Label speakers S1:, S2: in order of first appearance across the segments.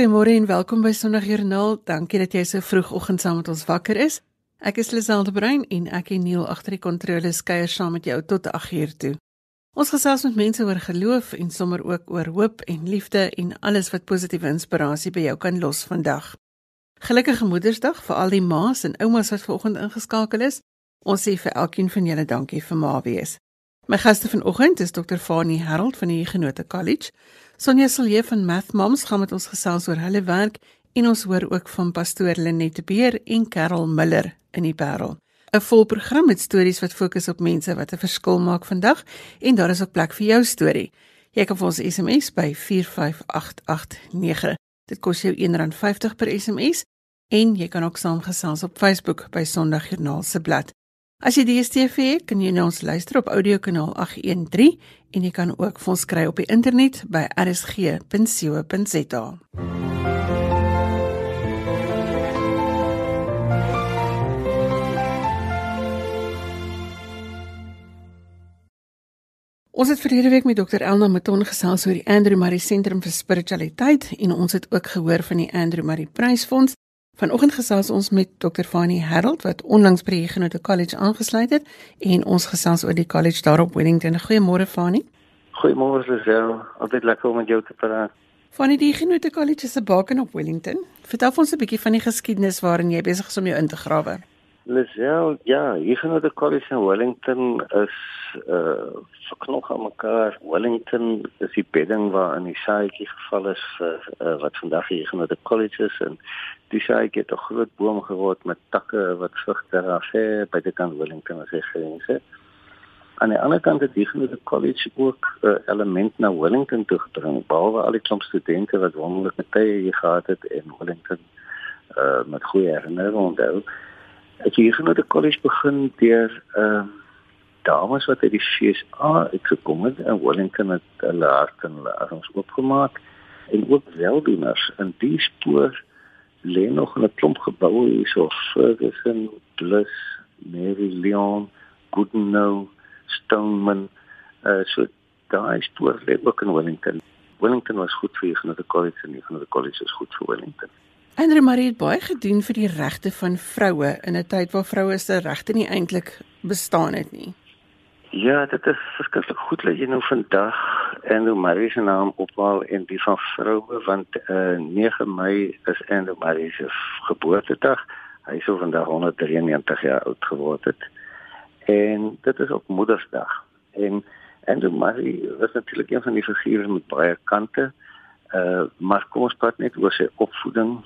S1: Goeiemôre en welkom by Sondagjoernaal. Dankie dat jy so vroegoggend saam met ons wakker is. Ek is Liselde Brein en ek en Neil agter die kontroles kuier saam met jou tot 8uur toe. Ons gesels met mense oor geloof en sommer ook oor hoop en liefde en alles wat positiewe inspirasie by jou kan los vandag. Gelukkige Moedersdag vir al die ma's en oumas wat vanoggend ingeskakel is. Ons sê vir elkeen van julle dankie vir ma wees. My gaste vanoggend is Dr. Fani Harold van die Genote College. Sonja Silje van Math Moms gaan met ons gesels oor hulle werk en ons hoor ook van pastoor Lenette Beer en Karel Miller in die Parel. 'n Vol program met stories wat fokus op mense wat 'n verskil maak vandag en daar is ook plek vir jou storie. Jy kan vir ons SMS by 45889. Dit kos jou R1.50 per SMS en jy kan ook saamgesels op Facebook by Sondagjoernaal se bladsy. As jy DStv het, kan jy na ons luister op audiokanaal 813 en jy kan ook vir ons kry op die internet by rsg.co.za. Ons het verlede week met Dr Elna Maton gesels oor die Andrew Murray Sentrum vir Spiritualiteit en ons het ook gehoor van die Andrew Murray Prysfonds. Vanoggend gesels ons met Dr. Fani Harold wat onlangs by die Genote College aangesluit het en ons gesels oor die college daar op Wellington. Goeiemôre Fani.
S2: Goeiemôre Lisel. Altyd lekker om met jou te praat.
S1: Fani, die Genote College is 'n baken op Wellington. Vertel ons 'n bietjie van die geskiedenis waarin jy besig is om jou in te grawe.
S2: Lisel, ja, hier die college in Wellington is uh verknog aan mekaar. Wellington is die bedding waar in die saadjie geval is vir uh, wat vandag hier die college is en die saadjie het 'n groot boom geword met takke wat vrugte rafe by die kant Wellington as hy grense. Aan die ander kant het die genoemde college ook 'n uh, element na Wellington toe gebring, behalwe al die klomp studente wat wonderlike tye hier gehad het in Wellington uh met goeie herinneringe onthou ek hier genoeg die college begin deur ehm uh, dames wat uit die FSA uitgekom het in Wellington het hulle hart en hulle arms oopgemaak en ook weldoeners in die spoor lê nog 'n klomp geboue hier so Ferguson, Bliss, Mary Leon, Goodenow, Stoneman uh so daai spoor lê ook in Wellington. Wellington was goed vir die college en die college is goed vir Wellington.
S1: Andre Marie het baie gedoen vir die regte van vroue in 'n tyd waar vroue se regte nie eintlik bestaan het nie.
S2: Ja, dit is verskriklik goed dat jy nou vandag Andre Marie se naam ophaal en die van vroue want uh, eh, 9 Mei is Andre Marie se geboortedag. Hy sou vandag 193 jaar oud geword het. En dit is ook Moedersdag. En Andre Marie was natuurlik een van die figure met baie kante. Uh maar kom ons praat net oor sy opvoeding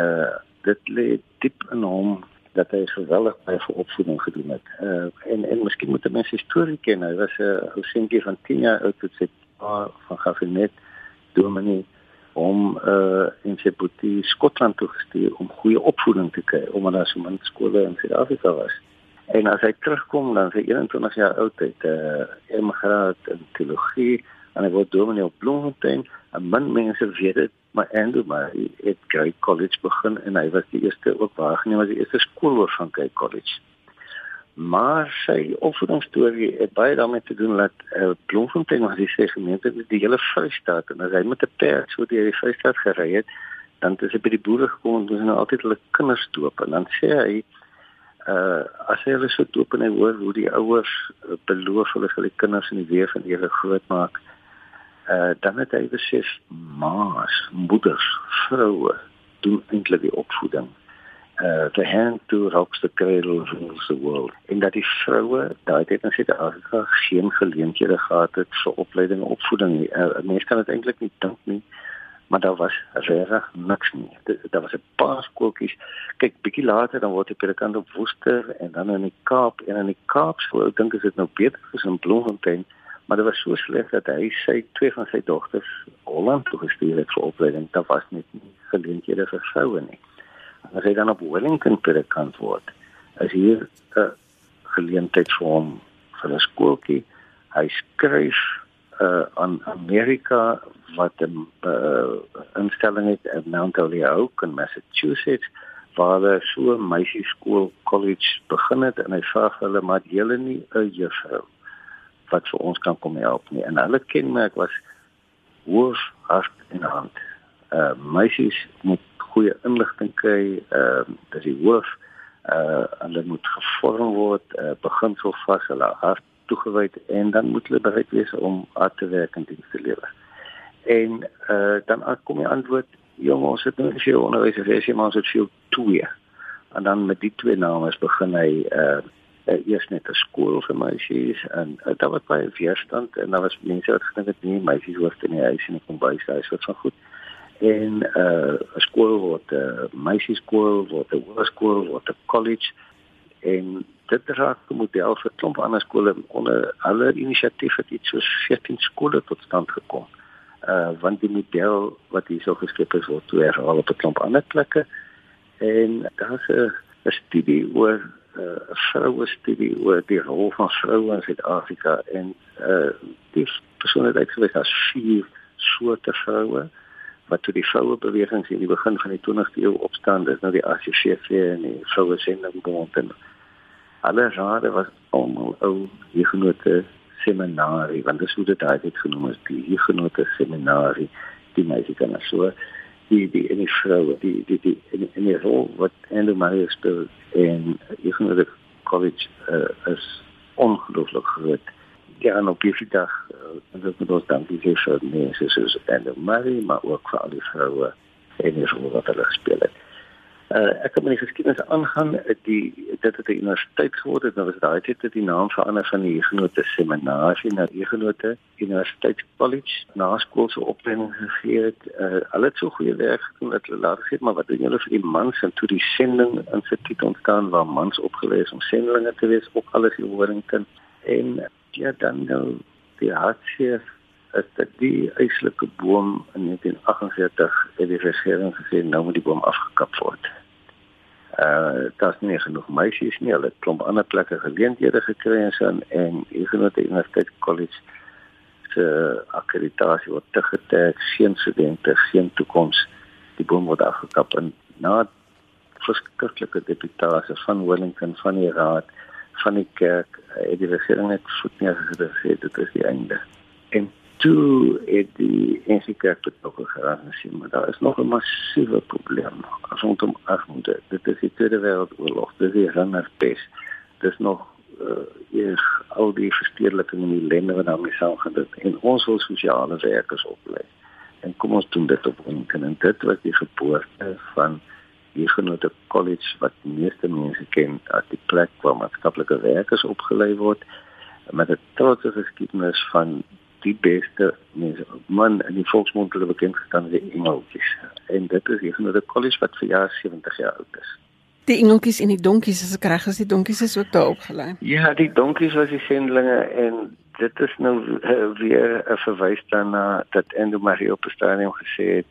S2: uh dit lê diep in hom dat hy geweldig baie vir opvoeding gedoen het. Uh en en miskien moet mense storie ken. Hy was 'n uh, ou seentjie van 10 jaar oud wat sy pa van Gafinet Dominee om uh in sy boetie Skotland toe gestuur om goeie opvoeding te kry omdat daar so min skole in Suid-Afrika was. En as hy terugkom dan sy 21 jaar oud het uh emigraat in teologie en hy word dominee op Bloemfontein. En min mense weet dit maar Andrew maar hy het Grey College begin en hy was die eerste ook waargeneem as die eerste skoolhoof van Grey College. Maar sy opvoedingsstorie het baie daarmee te doen dat uh, Bloemfontein was die gemeente met die hele Vrystaat en as hy met 'n perd so deur die Vrystaat gery het, dan het hy by die boere gekom en hulle nou altyd hulle kinders doop en dan sê hy uh as hy hulle so doop en hy hoor hoe die ouers uh, beloof hulle sal die kinders in die weë van Here grootmaak uh, dan het hy besef ma's, moeders, vroue doen eintlik die opvoeding. Uh the hand to rocks the cradle rules the world. En dat die vroue daai tyd in Suid-Afrika geen geleenthede gehad het vir opleiding en opvoeding nie. Uh, mense kan dit eintlik nie dink nie maar daar was regtig niks nie. Daar was 'n paar skooltjies. Kyk, bietjie later dan word ek per kant op Woester en dan in die Kaap en in die Kaap, so ek dink is dit nou beter as in Bloemfontein maar dit was so sleg dat hy sy twee van sy dogters Holland toe gestuur het vir opleiding. Daar was net nie geleenthede vir vroue nie. En as hy dan op Wellington predikant word, is hier 'n geleentheid vir hom vir 'n skooltjie. Hy skryf uh aan Amerika wat 'n uh, instelling het in Mount Holyoke in Massachusetts waar hulle so 'n meisieskool college begin het en hy vra hulle maar julle nie 'n juffrou wat vir ons kan kom help nie. En hulle kenmerk was hoof, hart en hand. uh meisies moet goeie inligting kry, ehm uh, dis die hoof uh hulle moet gevorm word, uh, beginsel vas hulle hart toegewyd en dan moet hulle bereid wees om hard te werk en diens te lewer. En uh dan kom die antwoord, jong ons het nou veel onderwys en jy maar het veel twee. En dan met die twee name begin hy uh uh, eers net 'n skool vir meisies en uh, daar was baie weerstand en daar was mense wat gedink het nee meisies hoort in die huis en kom by sy wat van goed en 'n uh, skool word 'n uh, meisieskool word 'n hoërskool word 'n college en dit raak 'n model vir klomp ander skole onder alle inisiatiewe het iets soos 14 skole tot stand gekom. Uh want die model wat hier so geskep is word toe herhaal op 'n klomp ander plekke en daar's 'n studie oor 'n uh, vroue studie oor die rol van vroue in Suid-Afrika en uh die persone het uitgewys as vier soorte vroue wat toe die vroue bewegings in die begin van die 20ste eeu opstaan is nou die ACCV en die vroue sendingbond en alle rade was almal ou hiergenote seminarie want dit sou dit daai genoem is die hiergenote seminarie die meisie kan so die die en die die die die in in die rol wat Andrew Marie speel en ek gaan dit college uh, is ongelooflik groot. Ja, en op die dag uh, dat met ons dankie sê vir mense soos Andrew Marie maar ook vir al die vroue en die rol wat hulle gespeel het uh, ek het my geskiedenis aangaan die dit het 'n universiteit geword het nou was daai tyd dat die naam verander van die Huguenote seminarie na Huguenote Universiteit College na skoolse opleiding gegee het. Uh, hulle het so goeie werk gedoen dat hulle later gesê maar wat doen julle vir die mans? En toe die sending instituut ontstaan waar mans opgelei is om sendlinge te wees op alles in Wellington en ja dan nou die hartseer is dat die eislike boom in 1948 het die regering gesê nou moet die boom afgekap word uh daar's nie genoeg meisies nie. Hulle het klomp ander plekke geleenthede gekry en so en Huguenot Universiteit College se akkreditasie word te getrek, geen studente, geen toekoms. Die boom word afgekap en na verskriklike deputasie van Wellington van die raad van die kerk, het die regering net voet neergesit dit is die einde. En toe het die NCK betrokke geraak en sê maar daar is nog 'n massiewe probleem rondom armoede. Dit is die Tweede Wêreldoorlog, dit is hongerpes. Dis nog uh eers al die versteurliking in die lande wat daarmee saamgaan en ons wil sosiale werkers oplei. En kom ons doen dit op onken en dit was die geboorte van die genoemde college wat meeste mense ken as die plek waar maatskaplike werkers opgelei word met 'n trotse geskiedenis van die beste mense. Man in die volksmond hulle bekend gestaan as die engeltjies. En dit is hier genoeg 'n college wat vir jaar 70 jaar oud is.
S1: Die engeltjies en die donkies as ek reg is die donkies is ook daar opgelei.
S2: Ja die donkies was die sendlinge en dit is nou uh, weer 'n verwys daarna dat Endo Marie op die stadium gesê het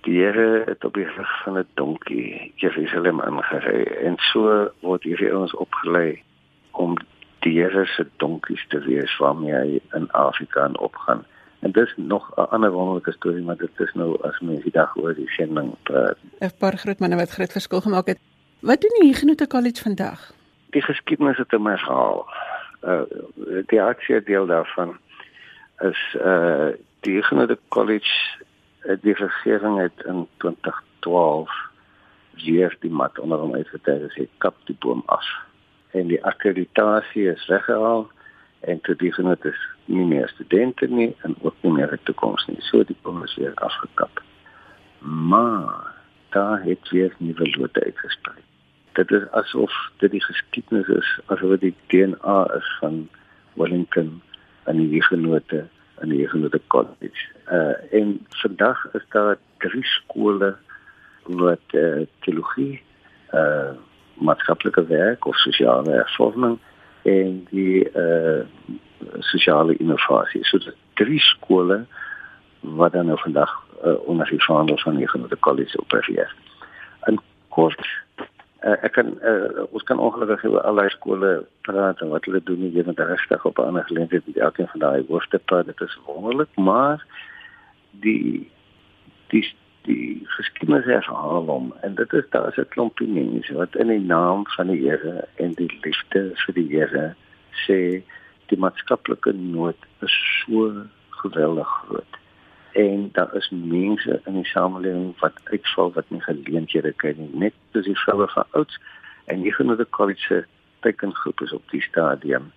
S2: die Here het op die rug van 'n donkie Jerusalem aangery. En so word hierdie ons opgelei om die Here se donkies te wees waarmee hy in Afrika en opgaan. En dis nog 'n ander wonderlike storie, maar dit is nou as mens die dag oor die sending praat.
S1: 'n Paar groot manne wat groot verskil gemaak het. Wat doen die Genote College vandag?
S2: Die geskiedenis het hom herhaal. Uh die aksie deel daarvan is uh die Genote College uh, die regering het in 2012 weer die mat onder hom uitgetrek en sê kap die boom af en die akkreditasie is weggehaal en toe die genoot is nie meer studente nie en ook nie meer die toekoms nie. So die kom is weer afgekap. Maar daar het weer nuwe lote uitgesprei. Dit is asof dit die geskiedenis is, asof dit die DNA is van Wellington en die genote en die genote college. Uh en vandag is daar drie skole wat uh, teologie uh maatskaplike werk of sosiale hervorming en die uh sosiale innovasie. So drie skole wat dan nou vandag uh, onder die vaandel van die genoemde college opereer. En kort uh, ek kan uh, ons kan ongelukkig oor allerlei skole praat en wat hulle doen hier met regtig op 'n ander geleentheid met elkeen van daai hoofde praat. Dit is wonderlik, maar die die die geskiedenis herhaal hom. En dit is daar is 'n klompie mense wat in die naam van die Here en die liefde vir die Here sê die maatskaplike nood is so geweldig groot. En daar is mense in die samelewing wat uitval wat nie geleenthede kry nie. Net soos die vroue van ouds en die genoemde college se tekengroep is op die stadium.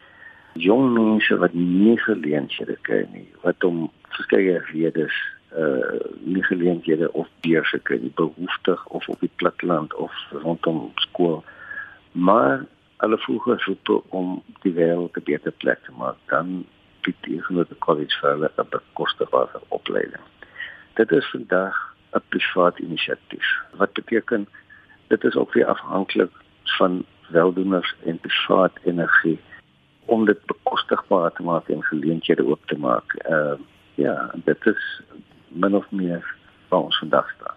S2: Jong mense wat nie geleenthede kry nie wat om verskeie redes uh nie geleenthede of beurse kry nie behoeftig of op die platteland of rondom skool maar hulle voel geroep om die wêreld 'n beter plek te maak dan bied die genoemde college vir hulle 'n bekostigbare opleiding. Dit is vandag 'n privaat inisiatief. Wat beteken dit is ook weer afhanklik van weldoeners en privaat energie om dit bekostigbaar te maak en geleenthede oop te maak. Ehm uh, ja, dit is min of meer waar ons vandag staan.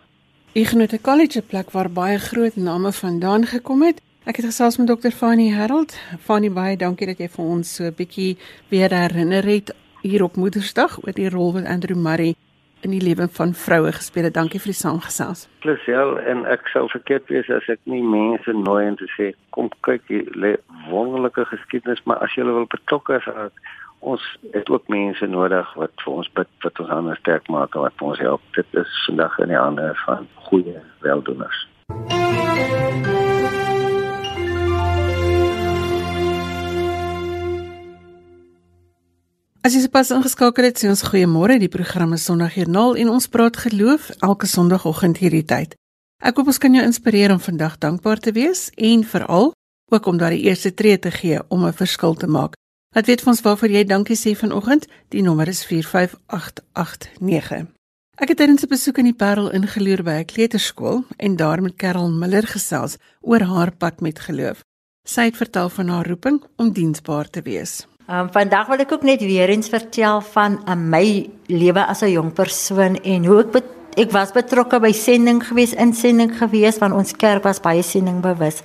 S1: Ek genoem 'n college plek waar baie groot name vandaan gekom het. Ek het gesels met dokter Fanny Harold. Fanny baie dankie dat jy vir ons so 'n bietjie weer herinner het hier op Moedersdag oor die rol wat Andrew Murray in die lewe van vroue gespeel het. Dankie vir die saamgesels.
S2: Plesier en ek sou verkeerd wees as ek nie mense nooi om te sê kom kyk hier wonderlike geskiedenis, maar as jy wil betrokke raak, ons het ook mense nodig wat vir ons bid, wat ons anders sterk maak en wat ons help. Dit is vandag in die hande van goeie weldoeners.
S1: As jy sopas ingeskakel het, sê ons goeiemôre. Die program is Sondagjoernaal en ons praat geloof elke Sondagoggend hierdie tyd. Ek hoop ons kan jou inspireer om vandag dankbaar te wees en veral ook om daardie eerste tree te gee om 'n verskil te maak. Laat weet vir ons waarvoor jy dankie sê vanoggend. Die nommer is 45889. Ek het tydens 'n besoek in die Parel ingeloer by 'n kleuterskool en daar met Karel Miller gesels oor haar pad met geloof. Sy het vertel van haar roeping om diensbaar te wees.
S3: Um, vandag wil ek ook net weer eens vertel van uh, my lewe as 'n jong persoon en hoe ek ek was betrokke by sending gewees, insending gewees van ons kerk was baie sending bewus.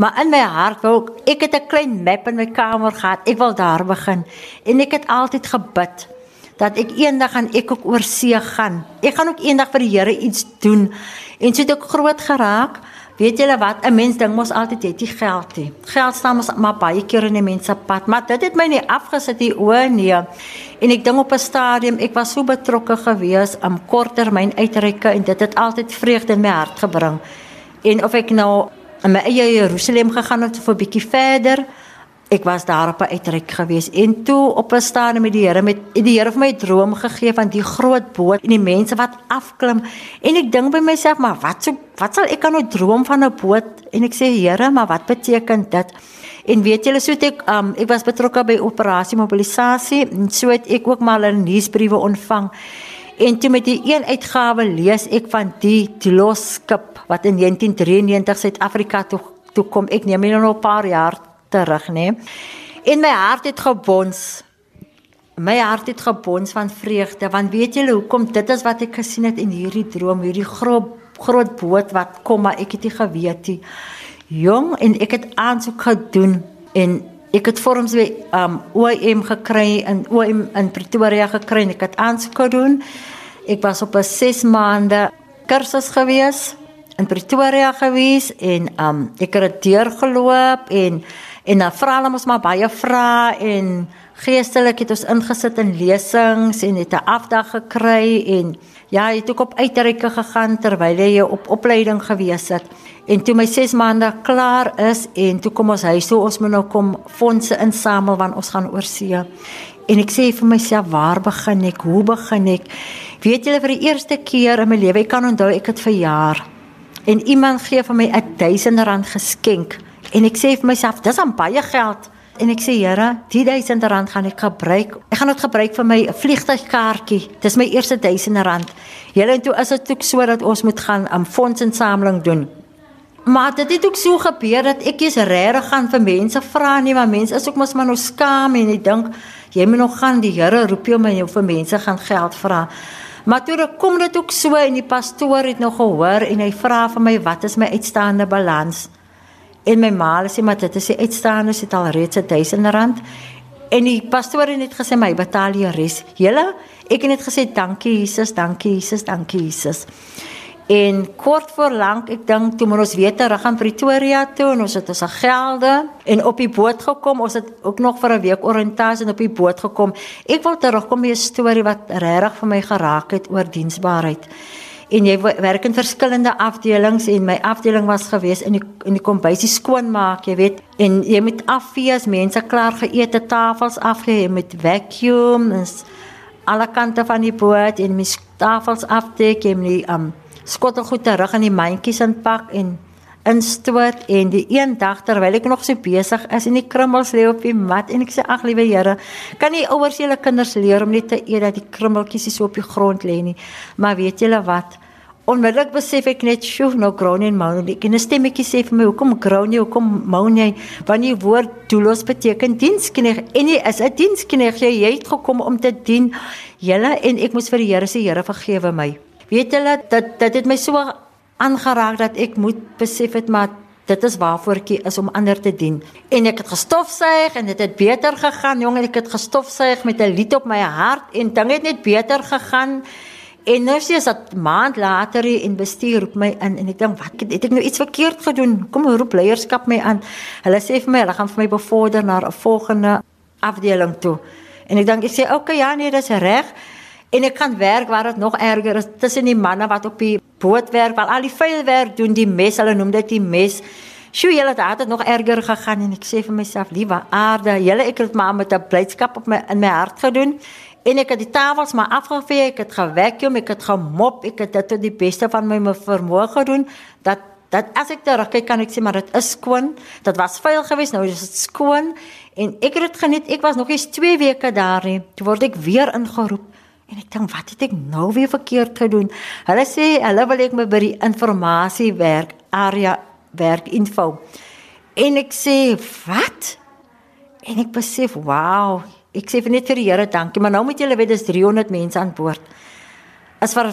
S3: Maar in my hart wou ek ek het 'n klein map in my kamer gehad. Ek wil daar begin en ek het altyd gebid dat ek eendag aan ek ook oor see gaan. Ek gaan ook eendag vir die Here iets doen. En so het ek groot geraak. Weet julle wat? 'n Mens dink mos altyd het jy geld nie. Geld staan mos maar baie keer in 'n mens se pad, maar dit het my nie afgesit hier o nee. En ek dink op 'n stadium ek was so betrokke gewees aan korttermyn uitreike en dit het altyd vreugde in my hart gebring. En of ek nou in my eie Jerusalem gegaan het of 'n bietjie verder, ek was daar op 'n uitreik gewees en toe op 'n stadium met die Here met die Here vir my droom gegee van die groot boot en die mense wat afklim. En ek dink by myself maar wat so wat sal ek aan nou droom van 'n boot? En ek sê Here maar wat beteken dit? En weet julle so ek um, ek was betrokke by operasie mobilisasie en so het ek ook maar 'n nuusbriewe ontvang. En toe met die een uitgawe lees ek van die Deloskip wat in 1993 Suid-Afrika toe toe kom. Ek neem nou 'n paar jaar terug, nê. En my hart het gebons. My hart het gebons van vreugde, want weet julle hoekom dit is wat ek gesien het in hierdie droom, hierdie groot groot boot wat kom, maar ek het nie geweet nie. Jong, en ek het aansoek gedoen en ek het vorms by um OM gekry in OM in Pretoria gekry en ek het aansoek gedoen. Ek was op 'n 6 maande kursus gewees in Pretoria gewees en um ek het dit deurgeloop en En dan vra hulle ons maar baie vrae en geestelik het ons ingesit in lesings en het 'n afdag gekry en ja, het ook op uitreike gegaan terwyl jy op opleiding gewees het. En toe my 6 maande klaar is en toe kom ons huis toe, ons moet nou kom fondse insamel want ons gaan oor see. En ek sê vir myself, waar begin ek? Hoe begin ek? Weet julle vir die eerste keer in my lewe, ek kan onthou ek het verjaar en iemand gee vir my 'n 1000 rand geskenk En ek sê vir myself, dis aan baie geld. En ek sê, Here, die 1000 rand gaan ek gebruik. Ek gaan dit gebruik vir my vliegtuigkaartjie. Dis my eerste 1000 rand. Julle en toe is dit ook so dat ons moet gaan 'n um, fondsinsameling doen. Maar dit het ook so gebeur dat ek eens regtig gaan vir mense vra nie, maar mense is ook mos maar nou skaam en ek dink jy moet nog gaan die Here roep jou maar jy vir mense gaan geld vra. Maar toe kom dit ook so en die pastoor het nog gehoor en hy vra vir my wat is my uitstaande balans? En my ma sê maar dit is die uitstaande sit al reeds 1000 rand. En die pastoor het net gesê my betaal jy res. Julle, ek het net gesê dankie Jesus, dankie Jesus, dankie Jesus. En kort voor lank, ek dink toe ons weer terug aan Pretoria toe en ons het ons gelde en op die boot gekom. Ons het ook nog vir 'n week oriëntasie op die boot gekom. Ek wil terugkom met 'n storie wat regtig vir my geraak het oor diensbaarheid en jy werk in verskillende afdelings en my afdeling was gewees in die in die kombuisie skoonmaak, jy weet, en jy moet afvee as mense klaar geëte tafels afgee met vacuum en alle kante van die boot en my tafels afdek en die um skottelgoed terug in die mandjies inpak en instoot en die een dag terwyl ek nog so besig is en die krummels lê op die mat en ek sê ag liewe Here kan nie ouers julle kinders leer om net te eet dat die krummeltjies so op die grond lê nie? Maar weet julle wat Onmiddellik besef ek net, "Sjoe, nou groan en moan." Ek en 'n stemmetjie sê vir my, "Hoekom groan jy? Hoekom moan jy?" Want die woord doulos beteken dienskneg en jy is 'n dienskneg. Jy, het gekom om te dien. Julle en ek moes vir die Here sê, "Here, vergewe my." Weet julle dat dit het my so aangeraak dat ek moet besef het maar dit is waarvoor ek is om ander te dien. En ek het gestofsuig en dit het beter gegaan, jong, ek het gestofsuig met 'n lied op my hart en dinge het net beter gegaan. En nou sê as 'n maand later en bestuur roep my in en ek dink wat het ek nou iets verkeerd gedoen? Kom roep leierskap my aan. Hulle sê vir my hulle gaan vir my bevorder na 'n volgende afdeling toe. En ek dink ek sê okay ja nee, dis reg. En ek kan werk waar dit nog erger is tussen die manne wat op die boot werk, al die vuil werk doen, die mes, hulle noem dit die mes. Sjoe, julle het dit nog erger gegaan en ek sê vir myself, liewe aarde, julle ek het maar met 'n blydskap op my in my hart gedoen. En ek het die tafels maar afgevee, ek het gevacuum, ek het gemop, ek het dit tot die beste van my vermoë gedoen dat dat as ek terugkyk kan ek sê maar dit is skoon. Dit was vuil geweest, nou is dit skoon en ek het dit geniet. Ek was nog eens 2 weke daar nie. Toe word ek weer ingeroep en ek dink wat het ek nou weer verkeerd gedoen? Hulle sê hulle wil ek my by die informasie werk area werk info. En ek sê wat? En ek besef, wow, ek sê net vir die Here dankie, maar nou moet julle weet dis 300 mense aan boord. As vir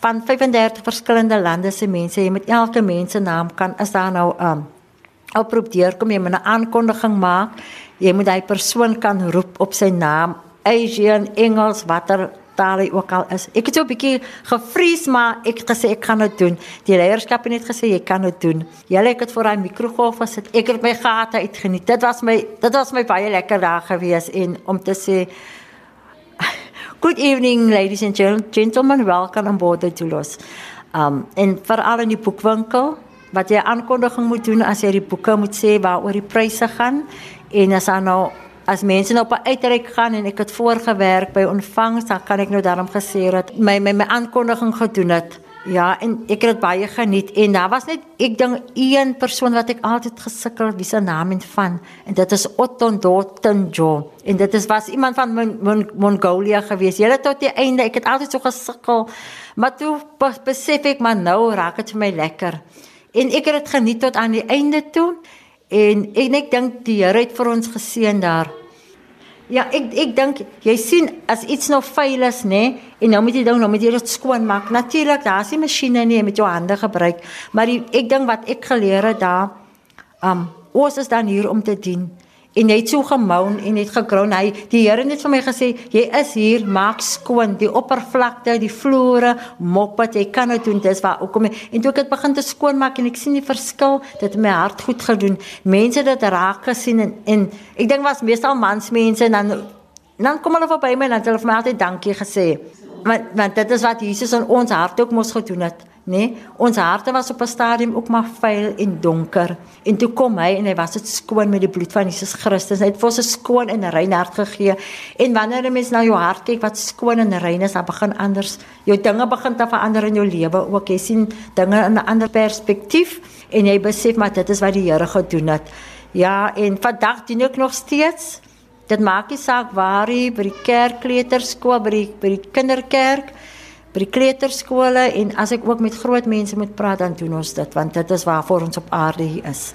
S3: van 35 verskillende lande se mense, jy met elke mens se naam kan is daar nou 'n um, oproep deurkom, jy moet 'n aankondiging maak. Jy moet daai persoon kan roep op sy naam, Asian, Engels, watter taal hy ook al is. Ek het so 'n bietjie gevrees, maar ek het gesê ek gaan dit doen. Die leierskap het net gesê jy kan dit doen. Julle ek het voor daai mikrogolf gesit. Ek het my gate uitgeniet. Dit was my dit was my baie lekker dag gewees en om te sê Good evening ladies and gentlemen, welcome on board the Tulos. Um en veral in die boekwinkel wat jy aankondiging moet doen as jy die boeke moet sê waaroor die pryse gaan en as dan nou as mense nou op 'n uitreik gaan en ek het voorgewerk by ontvangs, dan kan ek nou daarom gesê dat my my my aankondiging gedoen het. Ja, en ek het dit baie geniet en daar was net ek dink een persoon wat ek altyd gesukkel wie se naam en van en dit is Otton Dottenjo en dit is was iemand van Mon Mon Mongolia gewees. Hulle tot die einde, ek het altyd so gesukkel. Maar toe besef ek maar nou raak dit vir my lekker. En ek het dit geniet tot aan die einde toe. En en ek dink die Here het vir ons geseën daar. Ja, ek ek dink jy sien as iets nog vuil is, nê, nee, en nou moet jy dan nou moet jy dit skoon maak. Natuurlik, daar's nie masjiene nie, jy moet jou hande gebruik, maar die, ek dink wat ek geleer het daar, um ons is dan hier om te dien en hy het so gemoun en het gekroon hy die Here het vir my gesê jy is hier maak skoon die oppervlakte die vloere mop wat jy kan dit doen. Dis waar ook kom en toe ek het begin te skoon maak en ek sien die verskil dit het my hart goed gedoen. Mense dit raak gesien en, en ek dink was meestal mansmense en dan dan kom hulle verby my en dan het hulle vir my altyd dankie gesê. Want want dit is wat Jesus in ons hart ook mos gedoen het Nee, ons harte was op 'n stadium ook maar vuil en donker. En toe kom hy en hy was dit skoon met die bloed van Jesus Christus. Hy het vir ons 'n skoon en rein hart gegee. En wanneer 'n mens na jou hart kyk wat skoon en rein is, dan begin anders. Jou dinge begin te verander in jou lewe. Ook jy sien dinge in 'n ander perspektief en jy besef maar dit is wat die Here gedoen het. Ja, en vandag dien ek nog steeds. Dit maak nie saak waar jy by die kerkkleuterskool, by die by die kinderkerk by die kleuterskole en as ek ook met groot mense moet praat dan doen ons dit want dit is waarvoor ons op aarde hier is.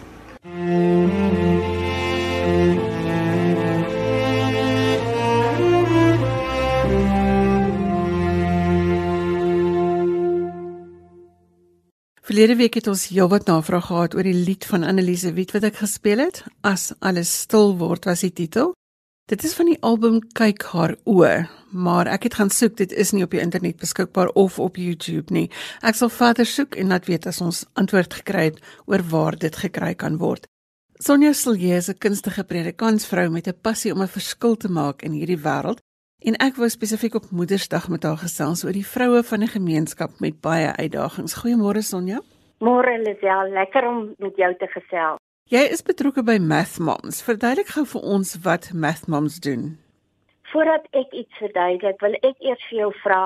S1: Verlede week het ons heelwat navraag gehad oor die lied van Annelise Wit wat ek gespeel het. As alles stil word was die titel. Dit is van die album Kyk haar oë, maar ek het gaan soek, dit is nie op die internet beskikbaar of op YouTube nie. Ek sal verder soek en laat weet as ons antwoord gekry het oor waar dit gekry kan word. Sonja Silje is 'n kunstige predikantsvrou met 'n passie om 'n verskil te maak in hierdie wêreld en ek wou spesifiek op Moedersdag met haar gesels oor die vroue van 'n gemeenskap met baie uitdagings. Goeiemôre Sonja.
S4: Môre Lisel, lekker om met jou te gesels.
S1: Jy is betrokke by Math Moms. Verduidelik gou vir ons wat Math Moms doen.
S4: Voordat ek iets verduidelik, wil ek eers vir jou vra,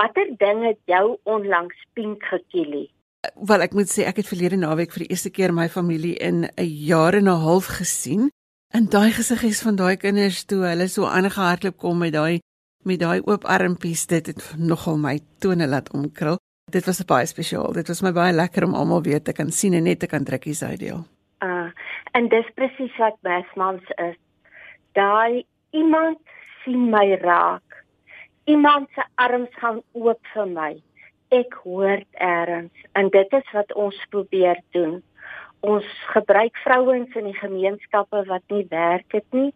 S4: watter ding het jou onlangs pink gekielie?
S1: Wel, ek moet sê ek het verlede naweek vir die eerste keer my familie in 'n jaar en 'n half gesien. En daai gesiggies van daai kinders toe hulle so aangehardloop kom met daai met daai oop armpies, dit het nogal my tone laat omkrul. Dit was baie spesiaal. Dit was my baie lekker om almal weer te kan sien en net te kan drukkies uitdeel.
S4: En dis presies wat Basmans is. Daai iemand sien my raak. Iemand se arms gaan oop vir my. Ek hoor eers en dit is wat ons probeer doen. Ons gebruik vrouens in die gemeenskappe wat nie werk het nie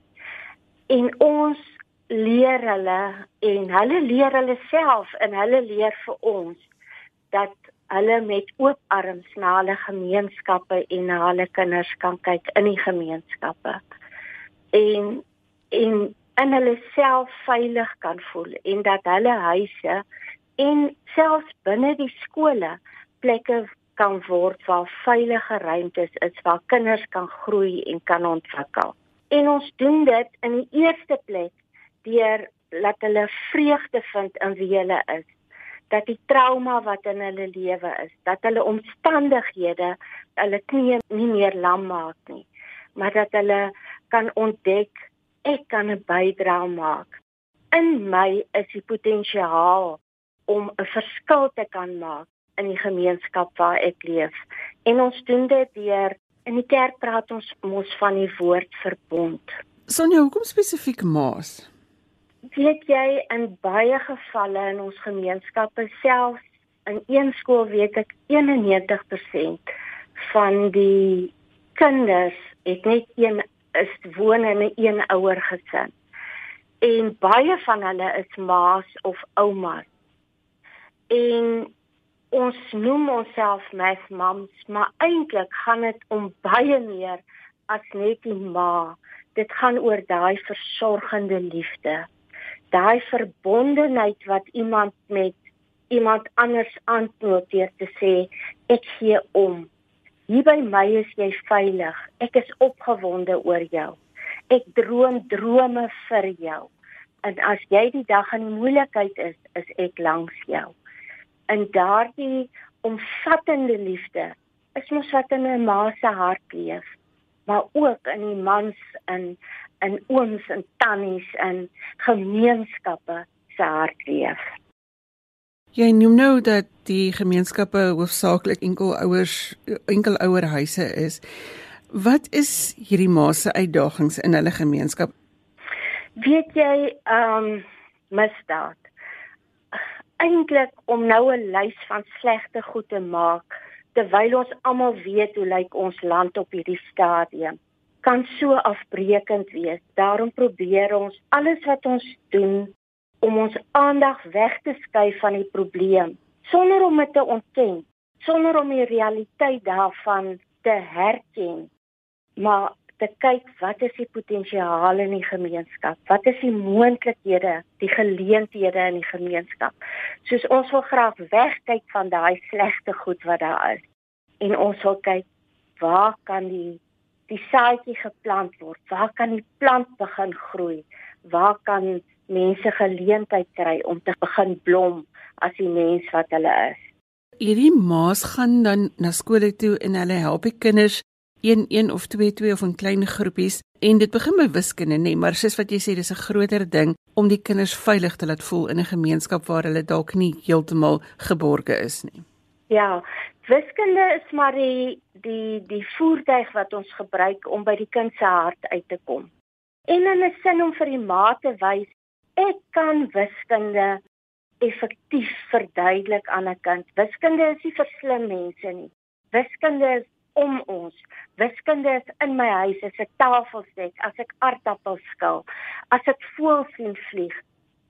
S4: en ons leer hulle en hulle leer hulle self en hulle leer vir ons dat hulle met oop arms na hulle gemeenskappe en na hulle kinders kan kyk in die gemeenskappe. En en en hulle self veilig kan voel en dat hulle huise en selfs binne die skole plekke kan word waar veilige ruimtes is waar kinders kan groei en kan ontwikkel. En ons doen dit in die eerste plek deur laat hulle vreugde vind in wie hulle is dat die trauma wat in hulle lewe is, dat hulle omstandighede hulle knie nie meer lam maak nie, maar dat hulle kan ontdek ek kan 'n bydrae maak. In my is die potensiaal om 'n verskil te kan maak in die gemeenskap waar ek leef. En ons doen dit deur in die kerk praat ons mos van die woord verbond.
S1: Sonja, hoekom spesifiek Maas?
S4: Weet jy in baie gevalle in ons gemeenskappe self in een skool weet ek 91% van die kinders het net een is woon in 'n een ouer gesin. En baie van hulle is ma's of oumas. En ons noem onsself mes mams, maar eintlik gaan dit om baie meer as net die ma. Dit gaan oor daai versorgende liefde daai verbondenheid wat iemand met iemand anders aanknoop deur te sê ek gee om. Hier by my is jy veilig. Ek is opgewonde oor jou. Ek droom drome vir jou. En as jy die dag in die moeilikheid is, is ek langs jou. En daardie omvattende liefde is mos wat in 'n ma se hart leef, maar ook in die mans in in ooms en tannies en gemeenskappe se hart leef.
S1: Jy noem nou dat die gemeenskappe hoofsaaklik enkel ouers enkel ouerhuise is. Wat is hierdie ma se uitdagings in hulle gemeenskap?
S4: Weet jy, ehm um, misdaad. Eintlik om nou 'n lys van slegte goed te maak terwyl ons almal weet hoe lyk ons land op hierdie stadium kan so afbreekend wees. Daarom probeer ons alles wat ons doen om ons aandag weg te skuif van die probleem sonder om dit te ontken, sonder om die realiteit daarvan te herken, maar te kyk wat is die potensiaal in die gemeenskap? Wat is die moontlikhede, die geleenthede in die gemeenskap? Soos ons wil graag wegkyk van daai slegte goed wat daar is en ons wil kyk waar kan die die saadjie geplant word? Waar kan die plant begin groei? Waar kan mense geleentheid kry om te begin blom as die mens wat hulle is?
S1: Hierdie maas gaan dan na skole toe en hulle help die kinders 1 1 of 2 2 of in klein groepies en dit begin by wiskunde nê, nee, maar soos wat jy sê, dis 'n groter ding om die kinders veilig te laat voel in 'n gemeenskap waar hulle dalk nie heeltemal geborge is nie.
S4: Ja, wiskunde is maar die die die voertuig wat ons gebruik om by die kind se hart uit te kom. En in 'n sin om vir die ma te wys ek kan wiskunde effektief verduidelik aan 'n kind. Wiskunde is nie vir slim mense nie. Wiskunde is om ons. Wiskunde is in my huis, is 'n tafelstek, as ek aardappels skil, as ek voëls sien vlieg.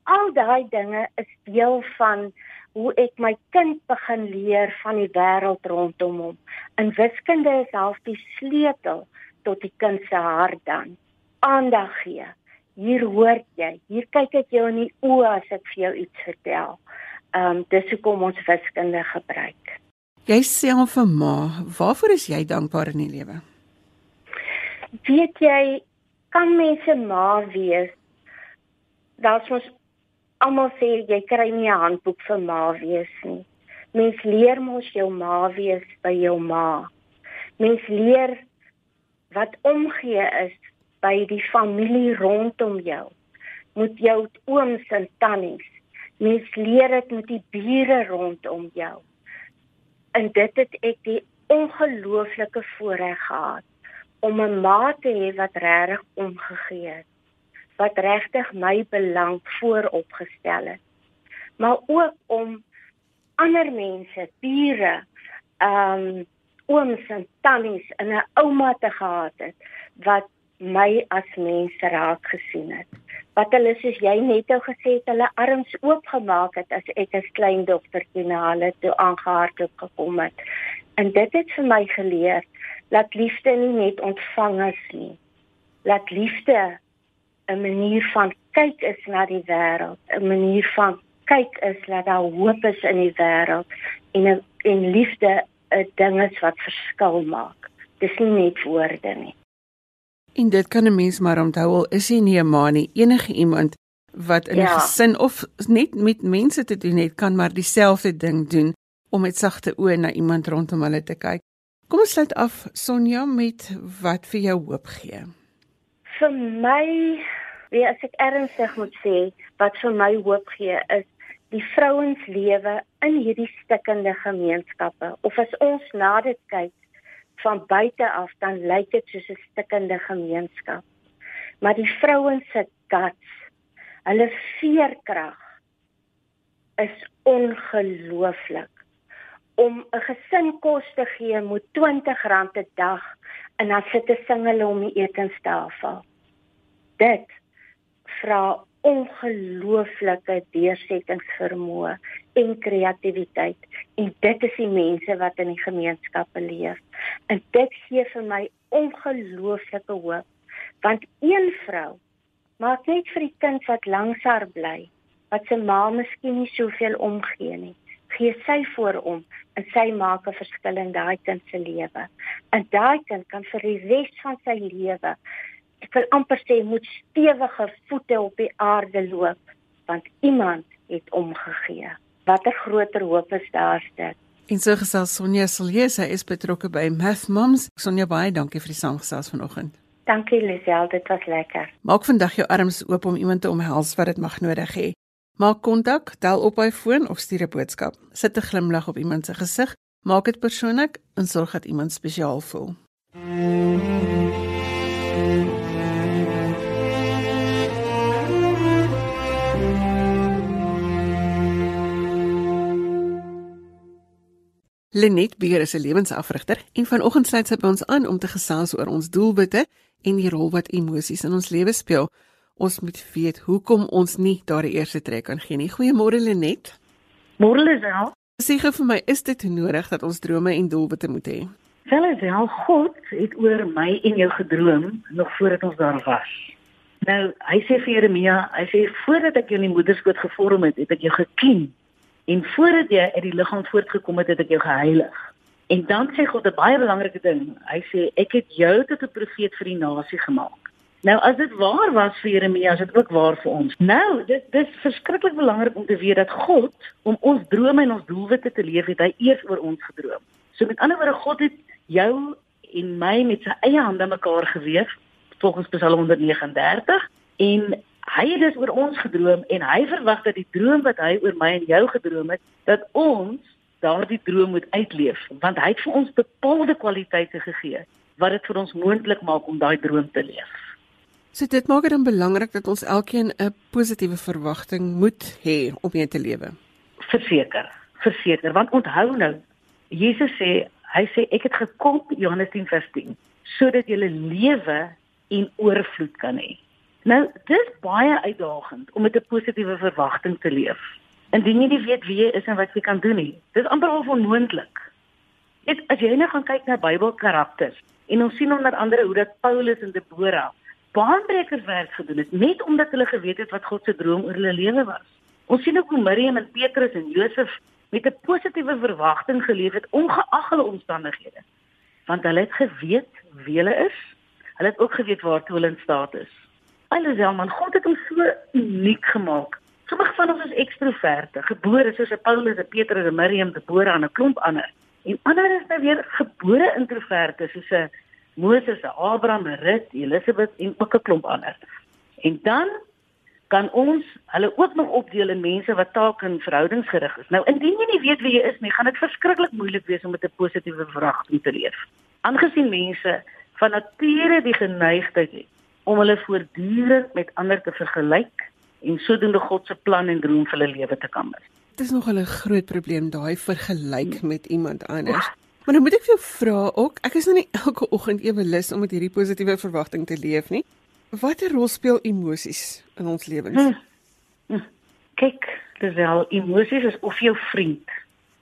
S4: Al daai dinge is deel van hoe ek my kind begin leer van die wêreld rondom hom. En wiskunde is half die sleutel tot die kind se hart dan. Aandag gee. Hier hoor jy, hier kyk ek jou in die oë as ek vir jou iets vertel. Ehm um, dis hoekom ons wiskunde gebruik.
S1: Jy sê aan vir ma, waarvoor is jy dankbaar in die lewe?
S4: Weet jy, kan mense ma wees? Daar's mos almal sê jy kry nie 'n handboek vir ma wees nie. Mens leer mos jou ma wees by jou ma. Mens leer wat omgee is by die familie rondom jou. Met jou ooms en tannies. Mens leer dit met die bure rondom jou. En dit het ek die ongelooflike voorreg gehad om 'n ma te hê wat regtig omgegee het. Wat regtig my belang vooropgestel het. Maar ook om ander mense, bure, ehm um, ooms en tannies en 'n ouma te gehad het wat my as mens raak gesien het. Wat hulle soos jy net nou gesê het, hulle arms oopgemaak het as ek as klein dogtertjie na hulle toe aangehardloop gekom het. En dit het vir my geleer dat liefde nie net ontvang is nie. Dat liefde 'n manier van kyk is na die wêreld, 'n manier van kyk is dat daar hoop is in die wêreld en en liefde 'n ding is wat verskil maak. Dis nie net woorde nie.
S1: En dit kan 'n mens maar onthou al is hy nie 'n ma nie, enige iemand wat in 'n ja. gesin of net met mense te doen het, kan maar dieselfde ding doen om met sagte oë na iemand rondom hulle te kyk. Kom ons sluit af Sonja met wat vir jou hoop gee.
S4: Vir my, wie as ek ernstig moet sê, wat vir my hoop gee is die vrouens lewe in hierdie stikkende gemeenskappe. Of as ons na dit kyk van buite af dan lyk dit soos 'n stikkende gemeenskap. Maar die vrouens se guts hulle veerkrag is ongelooflik. Om 'n gesin kos te gee moet R20 'n dag en dan sit 'n single om die etenstafel. Dit vra ongelooflike deursettingsvermoë en kreatiwiteit. En dit is die mense wat in die gemeenskappe leef. En dit gee vir my ongelooflike hoop. Want een vrou maak net vir die kind wat langs haar bly wat se ma miskien nie soveel omgee nie gee sy voor om en sy maak 'n verskil in daai kind se lewe. En daai kind kan vir die res van sy lewe ek wil amper sê moet stewige voete op die aarde loop want iemand het omgegee. Watter groter hoop is daar dit?
S1: En so gesels Sonja Silje, is betrokke by Math Moms. Sonja baie dankie vir die saamgesels vanoggend.
S4: Dankie Lisel, dit was lekker.
S1: Maak vandag jou arms oop om iemand te omhels wat dit mag nodig hê. Maak kontak, tel op by foon of stuur 'n boodskap. Sit 'n glimlag op iemand se gesig, maak dit persoonlik en sorg dat iemand spesiaal voel. Lenet Beer is 'n lewensafrigter en vanoggend sluit sy by ons aan om te gesels oor ons doelwitte en die rol wat emosies in ons lewe speel. Ons moet weet hoekom ons nie daardie eerste trek kan gee nie. Goeiemôre Lenet.
S5: Môre Lisel.
S1: Sê gou vir my, is dit nodig dat ons drome en doelwitte moet hê?
S5: Wel is wel God het oor my en jou gedroom nog voordat ons daar was. Nou, hy sê vir Jeremia, hy sê voordat ek jou in die moederskoot gevorm het, het ek jou geken En voordat jy uit die liggaam voortgekom het, het ek jou geheilig. En dan sê God 'n baie belangrike ding. Hy sê ek het jou tot 'n profeet vir die nasie gemaak. Nou as dit waar was vir Jeremia, is dit ook waar vir ons. Nou, dit dis verskriklik belangrik om te weet dat God om ons drome en ons doelwitte te leef, het hy eers oor ons gedroom. So met ander woorde, God het jou en my met sy eie hande mekaar gewewe volgens Psalm 139 en hy het dus oor ons gedroom en hy verwag dat die droom wat hy oor my en jou gedroom het, dat ons daardie droom moet uitleef, want hy het vir ons bepaalde kwaliteite gegee wat dit vir ons moontlik maak om daai droom te leef.
S1: So dit maak dit dan belangrik dat ons elkeen 'n positiewe verwagting moet hê om mee te lewe.
S5: Verseker, verseker, want onthou nou, Jesus sê Hy sê ek het gekom Johannes 10:10 sodat jy lewe en oorvloed kan hê. Nou, dis baie uitdagend om met 'n positiewe verwagting te leef. Indien jy nie weet wie jy is en wat jy kan doen nie, dis amper al onmoontlik. Dit as jy nou gaan kyk na Bybelkarakters en ons sien onder andere hoe dat Paulus en Deborah baanbrekerswerk gedoen het net omdat hulle geweet het wat God se droom oor hulle lewe was. Ons sien ook hoe Miriam en Petrus en Josef met 'n positiewe verwagting geleef het ongeag hulle omstandighede. Want hulle het geweet wie hulle is. Hulle het ook geweet waartoe hulle in staat is. Alles wel man, God het hom so uniek gemaak. Sommige van ons is ekstroverte, gebore soos 'n Paulus, 'n Petrus, 'n Miriam, gebore aan 'n klomp ander. En ander is nou weer gebore introverte soos 'n Moses, Abraham, Rut, Elisabeth en ook 'n klomp ander. En dan kan ons hulle ook nog opdeel in mense wat taak en verhoudingsgerig is. Nou indien jy nie weet wie jy is nie, gaan dit verskriklik moeilik wees om met 'n positiewe verwagting te leef. Aangesien mense van nature die geneigtheid het om hulle voortdurend met ander te vergelyk en sodoende God se plan en droom vir hulle lewe te kan mis.
S1: Dit is nog 'n groot probleem daai vergelyk met iemand anders. Maar nou moet ek vir jou vra ook, ek is nou nie elke oggend ewe lus om met hierdie positiewe verwagting te leef nie. Watter rol speel emosies in ons lewens? Hmm.
S5: Hmm. Kyk, dis wel emosies is of jou vriend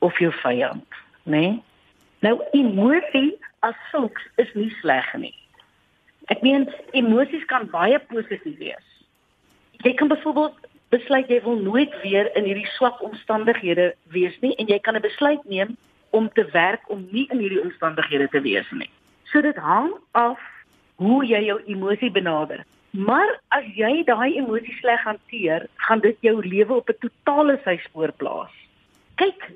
S5: of jou vyand, né? Nee? Nou emosie as sulks is nie sleg nie. Ek meen emosies kan baie positief wees. Jy kan byvoorbeeld besluit jy wil nooit weer in hierdie swak omstandighede wees nie en jy kan 'n besluit neem om te werk om nie in hierdie omstandighede te wees nie. So dit hang af hoe jy jou emosie benader. Maar as jy daai emosie sleg hanteer, gaan dit jou lewe op 'n totale syspoor plaas. Kyk,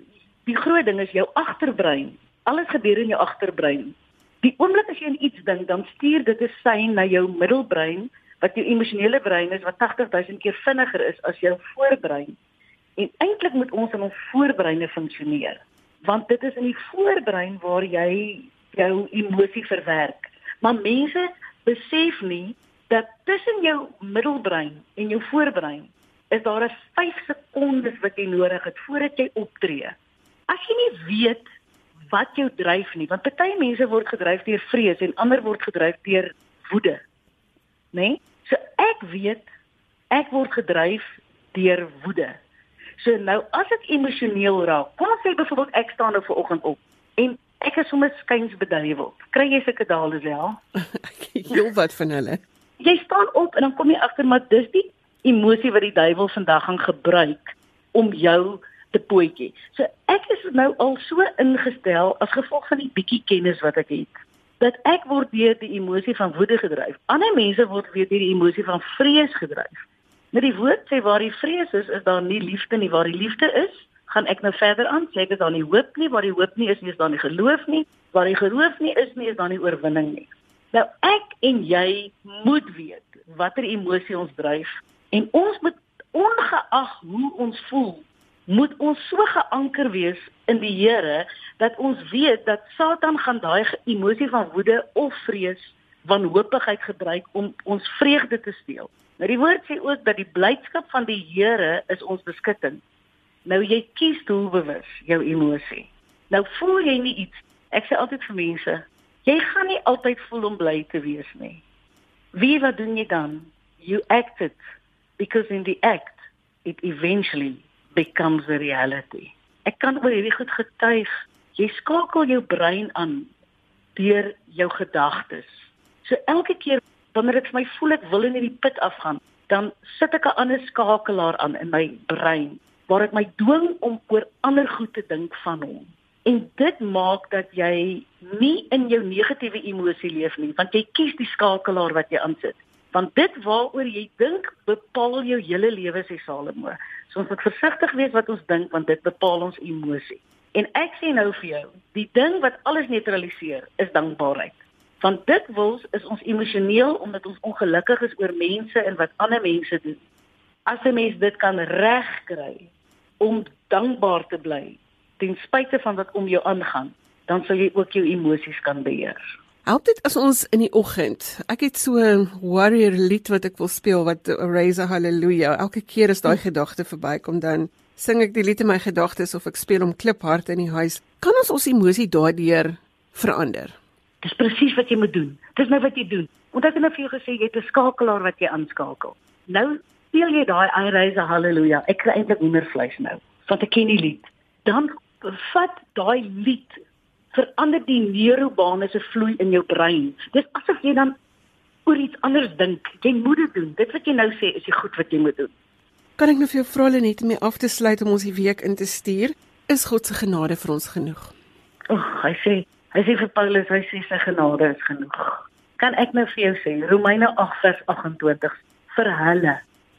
S5: die groot ding is jou agterbrein. Alles gebeur in jou agterbrein. Die oomblik as jy aan iets dink, dan stuur dit 'n sein na jou middelbrein wat jou emosionele brein is wat 80000 keer vinniger is as jou voorbrein. En eintlik moet ons in ons voorbreine funksioneer, want dit is in die voorbrein waar jy jou emosie verwerk. Maar mense besef nie dat tussen jou middelbrein en jou voorbrein is daar 'n 5 sekondes wat jy nodig het voordat jy optree. As jy nie weet wat jou dryf nie, want party mense word gedryf deur vrees en ander word gedryf deur woede. Né? Nee? So ek weet ek word gedryf deur woede. So nou as ek emosioneel raak, kom ons sê byvoorbeeld ek staan nou ver oggend op en ek is sommer skuins beduiwel. Kry jy sulke dale wel?
S1: Heel wat van hulle.
S5: Jy staan op en dan kom jy agter maar dis die emosie wat die duiwel vandag gaan gebruik om jou te pootjie. So ek is nou al so ingestel as gevolg van die bietjie kennis wat ek het dat ek word deur die emosie van woede gedryf. Ander mense word weer deur die emosie van vrees gedryf. Met die woord sê waar die vrees is, is daar nie liefde nie. Waar die liefde is, gaan ek nou verder aan. Sê dit daar nie hoop nie, waar die hoop nie is nie, is daar nie geloof nie. Waar die geloof nie is nie, is daar nie oorwinning nie. Nou ek en jy moet weet watter emosie ons dryf en ons moet ongeag hoe ons voel moet ons so geanker wees in die Here dat ons weet dat Satan gaan daai emosie van woede of vrees wanhoopigheid gebruik om ons vreugde te steel. Nou die woord sê ook dat die blydskap van die Here is ons beskutting. Nou jy kies doelbewus jou emosie. Nou voel jy nie iets. Ek sê altyd vir mense, jy gaan nie altyd voel om bly te wees nie. Wie wat doen jy dan? You acted because in the act it eventually becomes a reality. Ek kan oor hierdie goed getuig. Jy skakel jou brein aan deur jou gedagtes. So elke keer wanneer ek my voel ek wil in hierdie put afgaan, dan sit ek 'n ander skakelaar aan in my brein waar ek my dwing om oor ander goed te dink van hom. En dit maak dat jy nie in jou negatiewe emosie leef nie, want jy kies die skakelaar wat jy aansit. Want dit waaroor jy dink, bepaal jou hele lewe, sê Salomo. So ons moet versigtig wees wat ons dink want dit bepaal ons emosie. En ek sê nou vir jou, die ding wat alles neutraliseer is dankbaarheid. Want dit wils is ons emosioneel omdat ons ongelukkig is oor mense en wat ander mense doen. As 'n mens dit kan regkry om dankbaar te bly ten spyte van wat om jou aangaan, dan sal jy ook jou emosies kan beheer.
S1: Altyd as ons in die oggend, ek het so 'n warrior lied wat ek wil speel wat raise a hallelujah. Elke keer as daai gedagte verbykom dan sing ek die lied in my gedagtes of ek speel hom kliphard in die huis. Kan ons ons emosie daardeur verander.
S5: Dis presies wat jy moet doen. Dis nou wat jy doen. Onthou ek het nou vir jou gesê jy het 'n skakelaar wat jy aanskakel. Nou speel jy daai I raise a hallelujah. Ek kry eintlik hoendervleis nou. Want ek ken die lied. Dan vat daai lied verander die neurobane se vloei in jou brein. Dis asof jy dan oor iets anders dink. Jy moet dit doen. Dit wat jy nou sê is die goed wat jy moet doen.
S1: Kan ek nou vir jou vra net om mee af te sluit om ons die week in te stuur? Is God se genade vir ons genoeg?
S5: Ag, hy sê, hy sê vir Paulus, hy sê sy genade is genoeg. Kan ek nou vir jou sê, Romeine 8 vers 28 vir hulle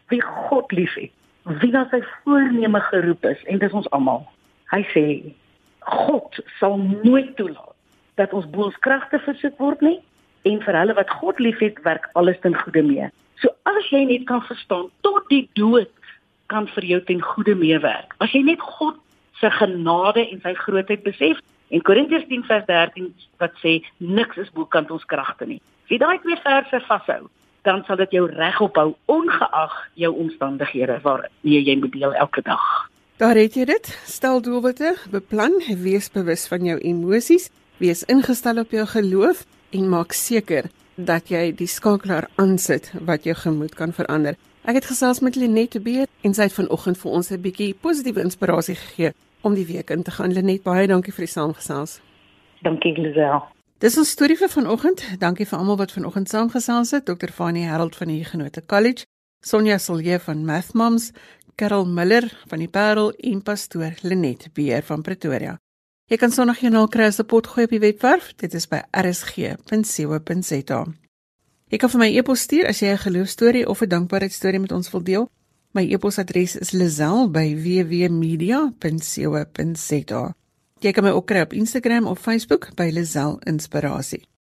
S5: wie God liefhet, wie na sy voorneme geroep is en dis ons almal. Hy sê God sal nooit toelaat dat ons bo ons kragte versoek word nie en vir hulle wat God liefhet, werk alles ten goeie mee. So as jy net kan verstaan tot die dood kan vir jou ten goeie meewerk. As jy net God se genade en sy grootheid besef en Korintiërs 10 vers 13 wat sê niks is bokant ons kragte nie. As jy daai twee verse vashou, dan sal dit jou regop hou ongeag jou omstandighede waarmee jy moet deel elke dag.
S1: Daar het jy dit. Stel doelwitte, beplan, wees bewus van jou emosies, wees ingestel op jou geloof en maak seker dat jy die skakelaar aansit wat jou gemoed kan verander. Ek het gesels met Lenet Beer en sy het vanoggend vir ons 'n bietjie positiewe inspirasie gegee om die week in te gaan. Lenet, baie dankie vir die saamgesels.
S5: Dankie Lisel.
S1: Dis ons storie vir vanoggend. Dankie vir almal wat vanoggend saamgesels het. Dr. Fanie Harold van die Genote College, Sonja Silje van Math Moms, Karel Miller van die Parel en pastoor Lenet Beer van Pretoria. Jy kan Sondag Joernaal kry as 'n potgooi op die webwerf. Dit is by rsg.co.za. Jy kan vir my e-pos stuur as jy 'n geloostorie of 'n dankbaarheidstorie met ons wil deel. My e-posadres is lazel@wwmedia.co.za. Jy kan my ook kry op Instagram of Facebook by Lazel Inspirasie.